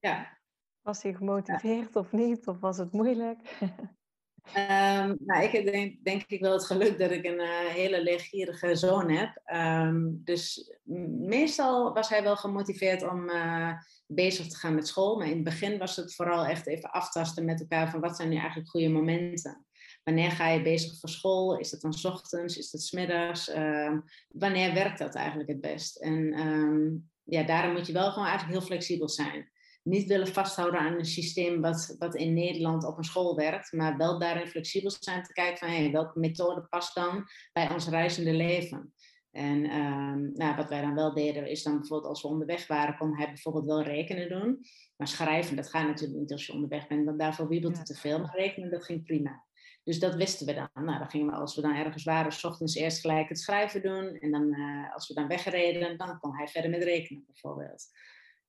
Ja. Was hij gemotiveerd of niet? Of was het moeilijk? (laughs) Um, nou, ik heb denk, ik wel het geluk dat ik een uh, hele leergierige zoon heb. Um, dus meestal was hij wel gemotiveerd om uh, bezig te gaan met school. Maar in het begin was het vooral echt even aftasten met elkaar van wat zijn nu eigenlijk goede momenten. Wanneer ga je bezig voor school? Is dat dan s ochtends? Is dat s middags? Uh, wanneer werkt dat eigenlijk het best? En ja, daarom moet je wel gewoon eigenlijk heel flexibel zijn niet willen vasthouden aan een systeem wat, wat in Nederland op een school werkt, maar wel daarin flexibel zijn te kijken van hey, welke methode past dan bij ons reizende leven. En um, nou, wat wij dan wel deden, is dan bijvoorbeeld als we onderweg waren, kon hij bijvoorbeeld wel rekenen doen. Maar schrijven, dat gaat natuurlijk niet als je onderweg bent, want daarvoor wiebelt het te veel. Maar rekenen, dat ging prima. Dus dat wisten we dan. Nou, dan gingen we, als we dan ergens waren, s ochtends eerst gelijk het schrijven doen. En dan, uh, als we dan wegreden, dan kon hij verder met rekenen bijvoorbeeld.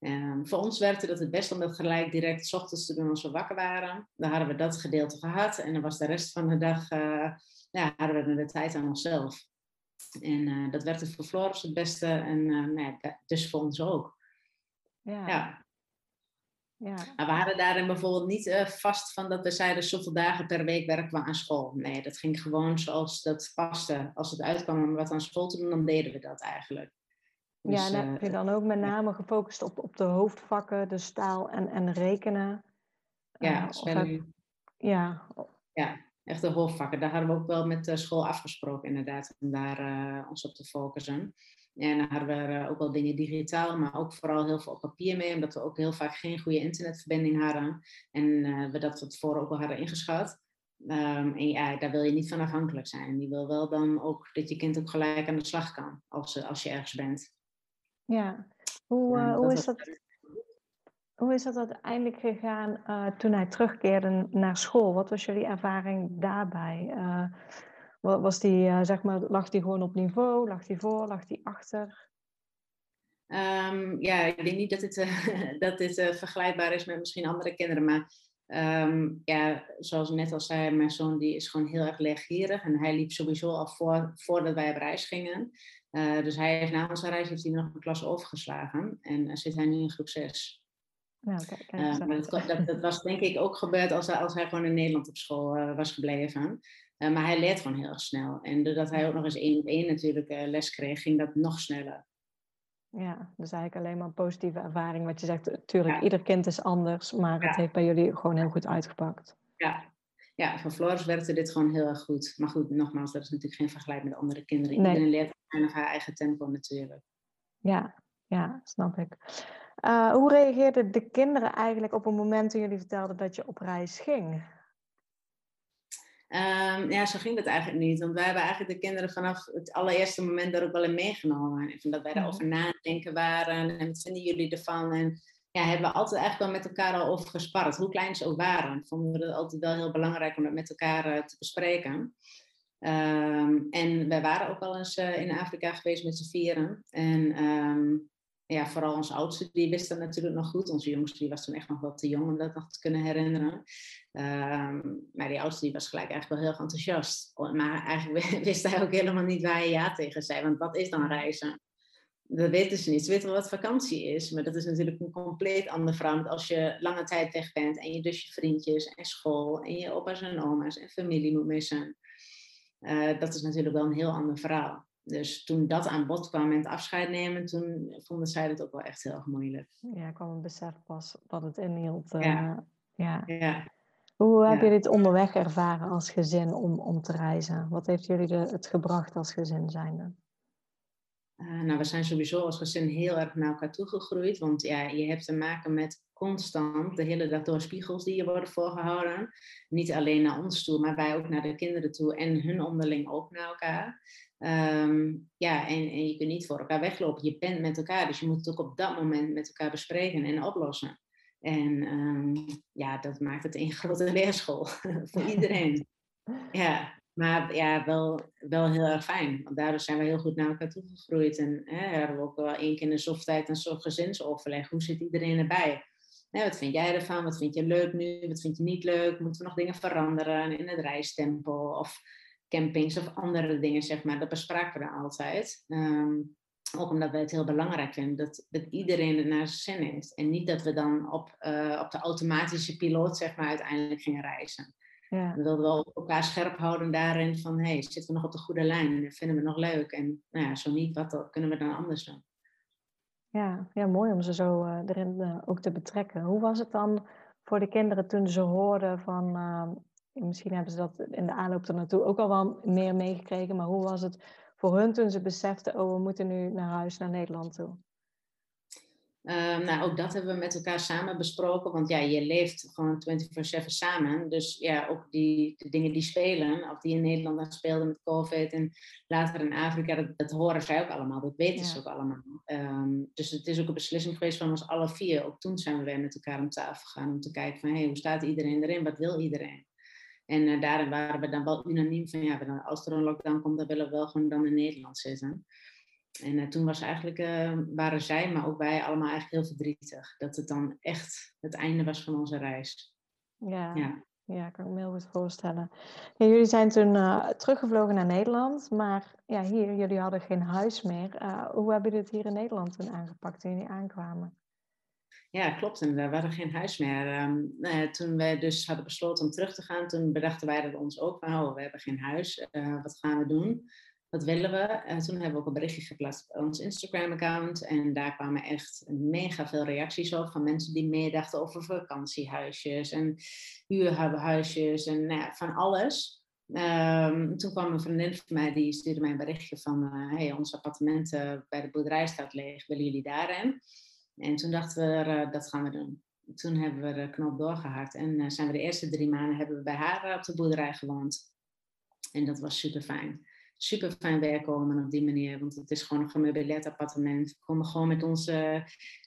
Um, voor ons werkte dat het best om dat gelijk direct s ochtends te doen als we wakker waren. Dan hadden we dat gedeelte gehad en dan was de rest van de dag, uh, ja, hadden we de tijd aan onszelf. En uh, dat werkte voor Floris het beste en uh, nou ja, dus voor ons ook. Ja. ja. ja. Maar we hadden daarin bijvoorbeeld niet vast van dat we zeiden zoveel dagen per week werken we aan school. Nee, dat ging gewoon zoals dat paste. Als het uitkwam om wat aan school te doen, dan deden we dat eigenlijk. Dus, ja, en heb je dan ook met name gefocust op, op de hoofdvakken, dus taal en, en rekenen? Ja, uh, spelling. Ja. ja, echt de hoofdvakken. Daar hadden we ook wel met de school afgesproken inderdaad, om daar uh, ons op te focussen. En dan hadden we uh, ook wel dingen digitaal, maar ook vooral heel veel op papier mee, omdat we ook heel vaak geen goede internetverbinding hadden. En we dat van tevoren ook wel hadden ingeschat. Um, en ja, daar wil je niet van afhankelijk zijn. Je wil wel dan ook dat je kind ook gelijk aan de slag kan als, als je ergens bent. Ja, hoe, uh, hoe, is dat, hoe is dat uiteindelijk gegaan uh, toen hij terugkeerde naar school? Wat was jullie ervaring daarbij? Uh, was die, zeg maar, lag die gewoon op niveau? Lag die voor? Lag die achter? Um, ja, ik denk niet dat dit, (laughs) dat dit vergelijkbaar is met misschien andere kinderen, maar um, ja, zoals ik net al zei, mijn zoon die is gewoon heel erg leergierig en hij liep sowieso al voor, voordat wij op reis gingen. Uh, dus hij heeft na onze reis heeft hij nog een klas overgeslagen en uh, zit hij nu in groep 6. Nou, kijk, uh, maar dat, dat, dat, was denk ik ook gebeurd als hij, als hij gewoon in Nederland op school was gebleven. maar hij leert gewoon heel erg snel. En doordat hij ook nog eens één op één natuurlijk les kreeg, ging dat nog sneller. Ja, dus eigenlijk alleen maar een positieve ervaring. Wat je zegt, natuurlijk, ieder kind is anders, maar het heeft bij jullie gewoon heel goed uitgepakt. Ja, ja, voor Floris werkte dit gewoon heel erg goed. Maar goed, nogmaals, dat is natuurlijk geen vergelijk met andere kinderen. Nee. Iedereen leert op haar eigen tempo natuurlijk. Ja, ja, snap ik. Uh, hoe reageerden de kinderen eigenlijk op het moment toen jullie vertelden dat je op reis ging? Um, ja, zo ging het eigenlijk niet. Want wij hebben eigenlijk de kinderen vanaf het allereerste moment daar ook wel in meegenomen. En dat wij erover nadenken waren. En wat vinden jullie ervan? En ja, hebben we altijd eigenlijk wel met elkaar al over gesparreld. Hoe klein ze ook waren. Vonden we het altijd wel heel belangrijk om dat met elkaar uh, te bespreken. Um, en wij waren ook al eens uh, in Afrika geweest met z'n vieren. En um, ja, vooral onze oudste, die wist dat natuurlijk nog goed. Onze jongste, die was toen echt nog wel te jong om dat nog te kunnen herinneren. Um, maar die oudste, die was gelijk eigenlijk wel heel enthousiast. Maar eigenlijk (laughs) wist hij ook helemaal niet waar je ja tegen zei. Want wat is dan reizen? Dat weten ze niet. Ze weten wel wat vakantie is. Maar dat is natuurlijk een compleet ander verhaal. Als je lange tijd weg bent en je dus je vriendjes en school en je opa's en oma's en familie moet missen. Uh, dat is natuurlijk wel een heel ander verhaal. Dus toen dat aan bod kwam en het afscheid nemen, toen vonden zij het ook wel echt heel erg moeilijk. Ja, kwam een besef pas wat het inhield. Uh, ja. ja. ja. Hoe hebben jullie het onderweg ervaren als gezin om, om te reizen? Wat heeft jullie de, het gebracht als gezin zijnde? Nou, we zijn sowieso als gezin heel erg naar elkaar toegegroeid. Want ja, je hebt te maken met constant de hele dag door spiegels die je worden voorgehouden. Niet alleen naar ons toe, maar wij ook naar de kinderen toe en hun onderling ook naar elkaar. Ehm, ja, en, en, je kunt niet voor elkaar weglopen. Je bent met elkaar, dus je moet het ook op dat moment met elkaar bespreken en oplossen. En um, ja, dat maakt het een (laughs) grote leerschool voor iedereen. Ja, maar ja, wel, wel heel erg fijn. Want daardoor zijn we heel goed naar elkaar toegegroeid. En hè, hebben we ook wel één keer in de zoftijd een soort gezinsoverleg. Hoe zit iedereen erbij? wat vind jij ervan? Wat vind je leuk nu? Wat vind je niet leuk? Moeten we nog dingen veranderen in het reistempo? Of campings of andere dingen, zeg maar. Dat bespraken we altijd. Um, ook omdat wij het heel belangrijk vinden dat, dat iedereen er naar zijn zin heeft. En niet dat we dan op, uh, op de automatische piloot, zeg maar, uiteindelijk gingen reizen. Ja. We wilden wel elkaar scherp houden daarin van, hey, zitten we nog op de goede lijn? Vinden we nog leuk? En nou ja, zo niet, wat kunnen we dan anders doen? Ja, ja mooi om ze zo uh, erin uh, ook te betrekken. Hoe was het dan voor de kinderen toen ze hoorden van, uh, misschien hebben ze dat in de aanloop naartoe ook al wel meer meegekregen, maar hoe was het voor hun toen ze beseften, oh we moeten nu naar huis, naar Nederland toe? Ehm, nou, ook dat hebben we met elkaar samen besproken. Want ja, je leeft gewoon 24-7 samen. Dus ja, ook die de dingen die spelen, of die in Nederland dan speelden met COVID en later in Afrika, dat, dat horen zij ook allemaal. Dat weten ze ook allemaal. Ehm, dus het is ook een beslissing geweest van ons alle vier. Ook toen zijn we weer met elkaar om tafel gegaan om te kijken van, hey, hoe staat iedereen erin? Wat wil iedereen? En uh, daarin waren we dan wel unaniem van, ja, als er een lockdown komt, dan willen we wel gewoon dan in Nederland zitten. En uh, toen was eigenlijk, uh, waren zij, maar ook wij allemaal eigenlijk heel verdrietig. Dat het dan echt het einde was van onze reis. Ja, ja. ja kan ik me heel goed voorstellen. Ja, jullie zijn toen uh, teruggevlogen naar Nederland, maar ja, hier, jullie hadden geen huis meer. hoe hebben jullie het hier in Nederland toen aangepakt toen jullie aankwamen? Ja, klopt. En we hadden geen huis meer. Um, toen we dus hadden besloten om terug te gaan, toen bedachten wij dat ons ook van, oh, we hebben geen huis. wat gaan we doen? Wat willen we? En toen hebben we ook een berichtje geplaatst op ons Instagram-account. En daar kwamen echt mega veel reacties op van mensen die meedachten over vakantiehuisjes en huurhuisjes en nou van alles. Um, toen kwam een vriendin van mij, die stuurde mij een berichtje van... Uh, hey, ons appartement bij de boerderij staat leeg, willen jullie daarin? En toen dachten we, dat gaan we doen. Toen hebben we de knop doorgehakt en zijn we de eerste drie maanden hebben we bij haar op de boerderij gewoond. En dat was super fijn super fijn werken op die manier. Want het is gewoon een gemeubileerd appartement. We konden gewoon met onze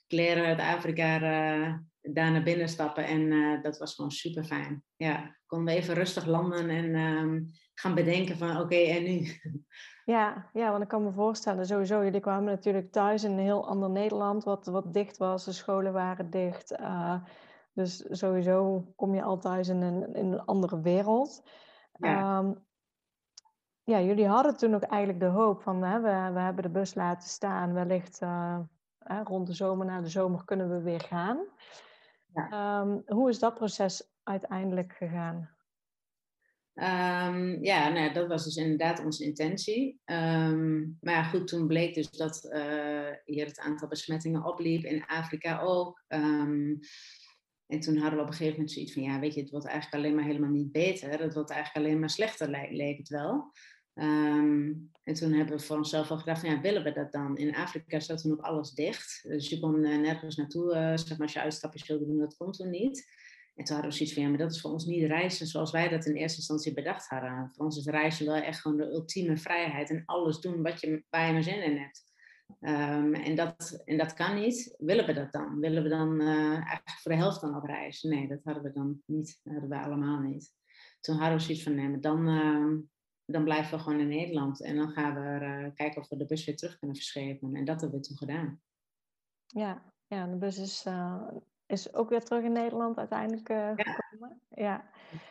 kleren uit Afrika uh, daar naar binnen stappen. En uh, dat was gewoon super fijn. Ja, konden we even rustig landen en um, gaan bedenken van oké, okay, en nu? (laughs) Ja, ja, want ik kan me voorstellen, sowieso, jullie kwamen natuurlijk thuis in een heel ander Nederland, wat, wat dicht was, de scholen waren dicht. Uh, dus sowieso kom je al thuis in een, in een andere wereld. Ja. Um, ja, jullie hadden toen ook eigenlijk de hoop van hè, we, we hebben de bus laten staan, wellicht uh, rond de zomer, na de zomer kunnen we weer gaan. Ja. Um, hoe is dat proces uiteindelijk gegaan? Um, ja, nou, dat was dus inderdaad onze intentie. Um, maar ja, goed, toen bleek dus dat uh, hier het aantal besmettingen opliep, in Afrika ook. En toen hadden we op een gegeven moment zoiets van, ja, weet je, het wordt eigenlijk alleen maar helemaal niet beter. Het wordt eigenlijk alleen maar slechter, leek het wel. Um, en toen hebben we voor onszelf al gedacht, ja, willen we dat dan? In Afrika zat toen ook alles dicht. Dus je kon uh, nergens naartoe, uh, zeg maar, als je uitstapjes wilde doen, dat kon toen niet. En toen hadden we zoiets van, ja, maar dat is voor ons niet reizen zoals wij dat in eerste instantie bedacht hadden. Voor ons is reizen wel echt gewoon de ultieme vrijheid en alles doen wat je, waar je maar zin in hebt. Um, en, dat, en dat kan niet. Willen we dat dan? Willen we dan uh, eigenlijk voor de helft dan op reis? Nee, dat hadden we dan niet. Dat hadden we allemaal niet. Toen hadden we zoiets van, nee, maar dan, uh, dan blijven we gewoon in Nederland. En dan gaan we uh, kijken of we de bus weer terug kunnen verschepen. En dat hebben we toen gedaan. Ja, ja de bus is, uh, is ook weer terug in Nederland uiteindelijk uh, gekomen. Ja.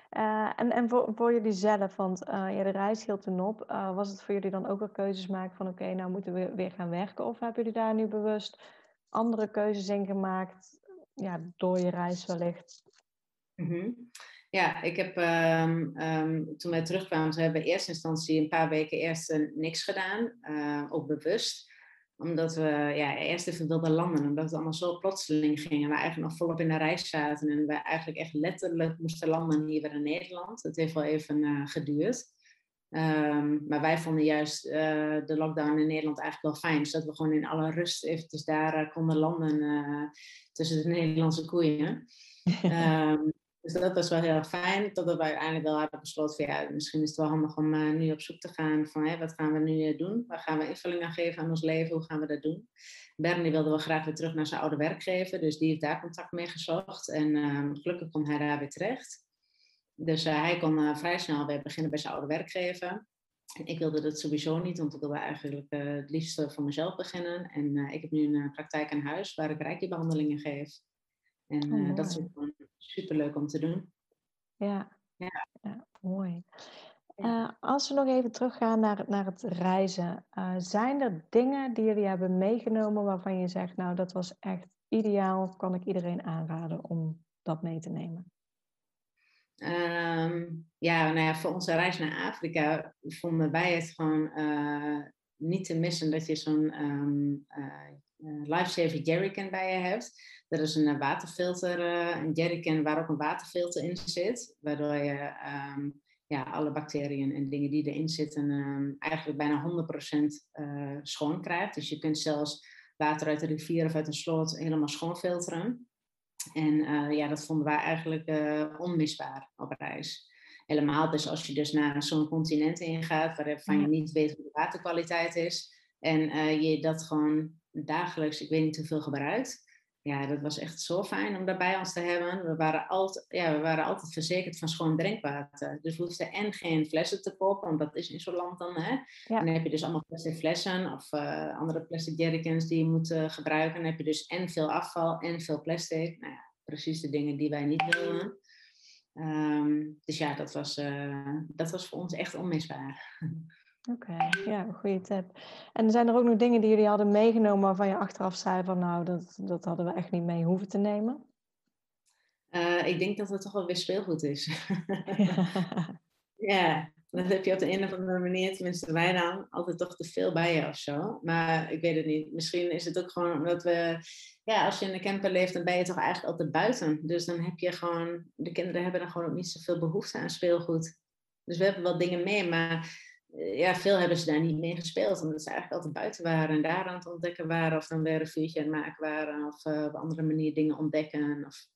ja. en en voor, voor jullie zelf, want ja, de reis hield toen op. was het voor jullie dan ook wel keuzes maken van oké, nou moeten we weer gaan werken? Of hebben jullie daar nu bewust andere keuzes in gemaakt ja, door je reis wellicht? Mm -hmm. Ja, ik heb um, um, toen wij terugkwamen, we hebben in eerste instantie een paar weken eerst uh, niks gedaan, uh, ook bewust. Omdat we ja, eerst even wilden landen, omdat het allemaal zo plotseling ging. En we eigenlijk nog volop in de reis zaten en we eigenlijk echt letterlijk moesten landen hier weer in Nederland. Het heeft wel even uh, geduurd. Ehm, maar wij vonden juist de lockdown in Nederland eigenlijk wel fijn. Zodat we gewoon in alle rust eventjes daar konden landen tussen de Nederlandse koeien. (laughs) dus dat was wel heel fijn. Totdat we uiteindelijk wel hadden besloten van ja, misschien is het wel handig om nu op zoek te gaan van hey, wat gaan we nu doen? Waar gaan we invulling aan geven aan ons leven? Hoe gaan we dat doen? Bernie wilde wel graag weer terug naar zijn oude werkgever. Dus die heeft daar contact mee gezocht. En ehm, gelukkig kon hij daar weer terecht. Dus uh, hij kon vrij snel weer beginnen bij zijn oude werkgever. Ik wilde dat sowieso niet, want ik wilde eigenlijk het liefst voor mezelf beginnen. En ik heb nu een praktijk aan huis waar ik reiki-behandelingen geef. En oh, dat is ook gewoon super leuk om te doen. Ja, ja. ja mooi. als we nog even teruggaan naar, naar het reizen, zijn er dingen die jullie hebben meegenomen waarvan je zegt, nou dat was echt ideaal, kan ik iedereen aanraden om dat mee te nemen? Um, ja, nou ja, voor onze reis naar Afrika vonden wij het gewoon uh, niet te missen dat je zo'n um, uh, lifesaver jerrycan bij je hebt. Dat is een waterfilter, een jerrycan waar ook een waterfilter in zit, waardoor je um, ja, alle bacteriën en dingen die erin zitten eigenlijk bijna 100% schoon krijgt. Dus je kunt zelfs water uit de rivier of uit een sloot helemaal schoon filteren. En uh, ja, dat vonden wij eigenlijk uh, onmisbaar op reis. Helemaal dus als je dus naar zo'n continent ingaat waarvan je niet weet hoe de waterkwaliteit is. En je dat gewoon dagelijks, ik weet niet hoeveel gebruikt. Ja, dat was echt zo fijn om daarbij ons te hebben. We waren, altijd, ja, we waren altijd verzekerd van schoon drinkwater. Dus we hoefden en geen flessen te kopen, want dat is in zo'n land dan. Hè? Ja. En dan heb je dus allemaal plastic flessen of uh, andere plastic jerrycans die je moet uh, gebruiken. Dan heb je dus en veel afval en veel plastic. Nou ja, precies de dingen die wij niet willen. Um, dus ja, dat was, uh, dat was voor ons echt onmisbaar. (laughs) Oké, okay, ja, goede tip. En zijn er ook nog dingen die jullie hadden meegenomen waarvan je achteraf zei van nou, dat, dat hadden we echt niet mee hoeven te nemen? Uh, ik denk dat het toch wel weer speelgoed is. (laughs) ja. (laughs) ja, dan heb je op de een of andere manier, tenminste wij dan, altijd toch te veel bij je of zo. Maar ik weet het niet. Misschien is het ook gewoon omdat we, ja, als je in een camper leeft, dan ben je toch eigenlijk altijd buiten. Dus dan heb je gewoon, de kinderen hebben dan gewoon ook niet zoveel behoefte aan speelgoed. Dus we hebben wel dingen mee, maar eh, ja, veel hebben ze daar niet mee gespeeld. Omdat ze eigenlijk altijd buiten waren en daar aan het ontdekken waren. Of dan weer een vuurtje aan het maken waren. Of uh, op andere manier dingen ontdekken. Of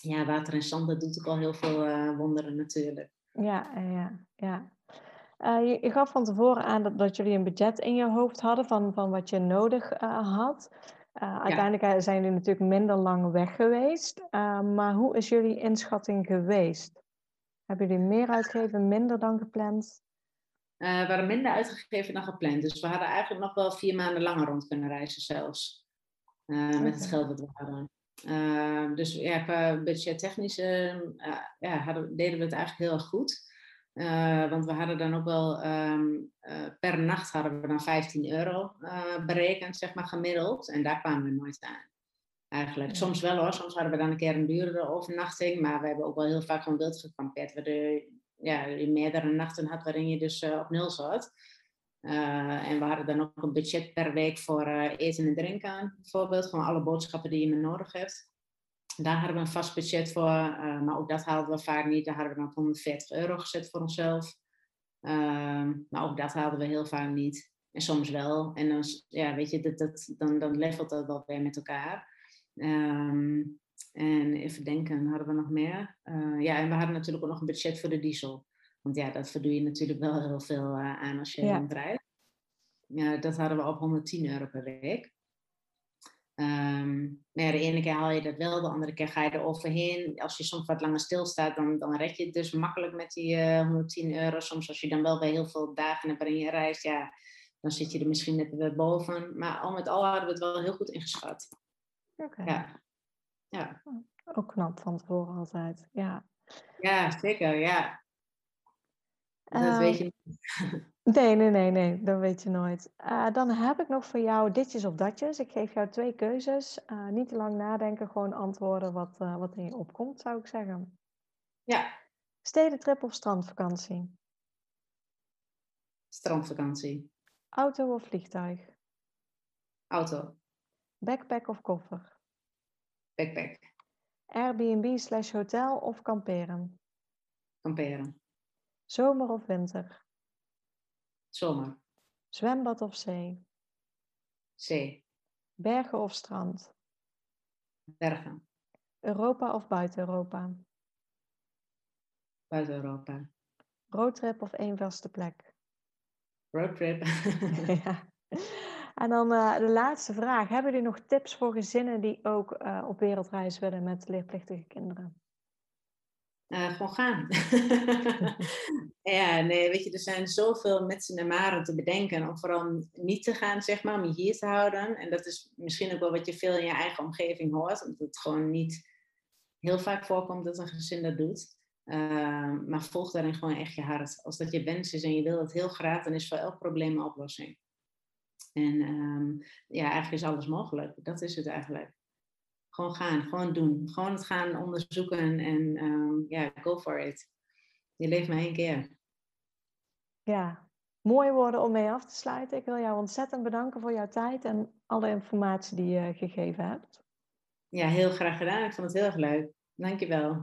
ja, water en zand, dat doet ook al heel veel uh, wonderen natuurlijk. Ja, ja, ja. Uh, je, je, gaf van tevoren aan dat, dat, jullie een budget in je hoofd hadden van, van wat je nodig had. Uiteindelijk zijn jullie natuurlijk minder lang weg geweest. maar hoe is jullie inschatting geweest? Hebben jullie meer uitgegeven, minder dan gepland? We waren minder uitgegeven dan gepland. Dus we hadden eigenlijk nog wel vier maanden langer rond kunnen reizen zelfs. Okay. Met het geld dat we hadden. dus ja, qua budgettechnisch ja, hadden, deden we het eigenlijk heel erg goed. Uh, want we hadden dan ook wel um, uh, per nacht hadden we dan 15 euro uh, berekend, zeg maar gemiddeld. En daar kwamen we nooit aan. Eigenlijk. Soms wel hoor, soms hadden we dan een keer een duurdere overnachting. Maar we hebben ook wel heel vaak gewoon wild gekampeerd. We de, ja, meerdere nachten had waarin je dus op nul zat. en we hadden dan ook een budget per week voor eten en drinken. Bijvoorbeeld, gewoon alle boodschappen die je maar nodig hebt. Daar hadden we een vast budget voor, maar ook dat haalden we vaak niet. Daar hadden we dan 140 euro gezet voor onszelf. Uh, maar ook dat haalden we heel vaak niet. En soms wel. En dan, ja, weet je, dat, dat, dan, dan levelt dat wel weer met elkaar. Um, en even denken, hadden we nog meer? Uh, ja, en we hadden natuurlijk ook nog een budget voor de diesel. Want ja, dat verdoe je natuurlijk wel heel veel uh, aan als je ja. rijdt. Ja, dat hadden we op 110 euro per week. Um, maar ja, de ene keer haal je dat wel, de andere keer ga je er overheen. Als je soms wat langer stilstaat, dan, dan red je het dus makkelijk met die uh, eh, 110 euro. Soms als je dan wel bij heel veel dagen hebt waarin je reist, ja, dan zit je er misschien net weer boven. Maar al met al hadden we het wel heel goed ingeschat. Oké. Ja. Ja. Ook knap van tevoren altijd, ja. Ja, zeker, ja. Dat uh, weet je niet. (laughs) Nee, nee, nee, nee, dat weet je nooit. Uh, dan heb ik nog voor jou ditjes of datjes. Ik geef jou twee keuzes. Uh, niet te lang nadenken, gewoon antwoorden wat, uh, wat in je opkomt, zou ik zeggen. Ja. Stedentrip of strandvakantie? Strandvakantie. Auto of vliegtuig? Auto. Backpack of koffer? Backpack. Airbnb slash hotel of kamperen? Kamperen. Zomer of winter? Zomer. Zwembad of zee? Zee. Bergen of strand? Bergen. Europa of buiten Europa? Buiten Europa. Roadtrip of één vaste plek? Roadtrip. (laughs) (laughs) ja. En dan uh, de laatste vraag. Hebben jullie nog tips voor gezinnen die ook uh, op wereldreis willen met leerplichtige kinderen? Uh, gewoon gaan. (laughs) ja, nee, weet je, er zijn zoveel met en maren te bedenken om vooral niet te gaan, zeg maar, om je hier te houden. En dat is misschien ook wel wat je veel in je eigen omgeving hoort, omdat het gewoon niet heel vaak voorkomt dat een gezin dat doet. Uh, maar volg daarin gewoon echt je hart. Als dat je wens is en je wil het heel graag, dan is voor elk probleem een oplossing. En um, ja, eigenlijk is alles mogelijk. Dat is het eigenlijk. Gewoon gaan, gewoon doen. Gewoon het gaan onderzoeken en um, ja, go for it. Je leeft maar één keer. Ja, mooie woorden om mee af te sluiten. Ik wil jou ontzettend bedanken voor jouw tijd en alle informatie die je gegeven hebt. Ja, heel graag gedaan. Ik vond het heel erg leuk. Dankjewel.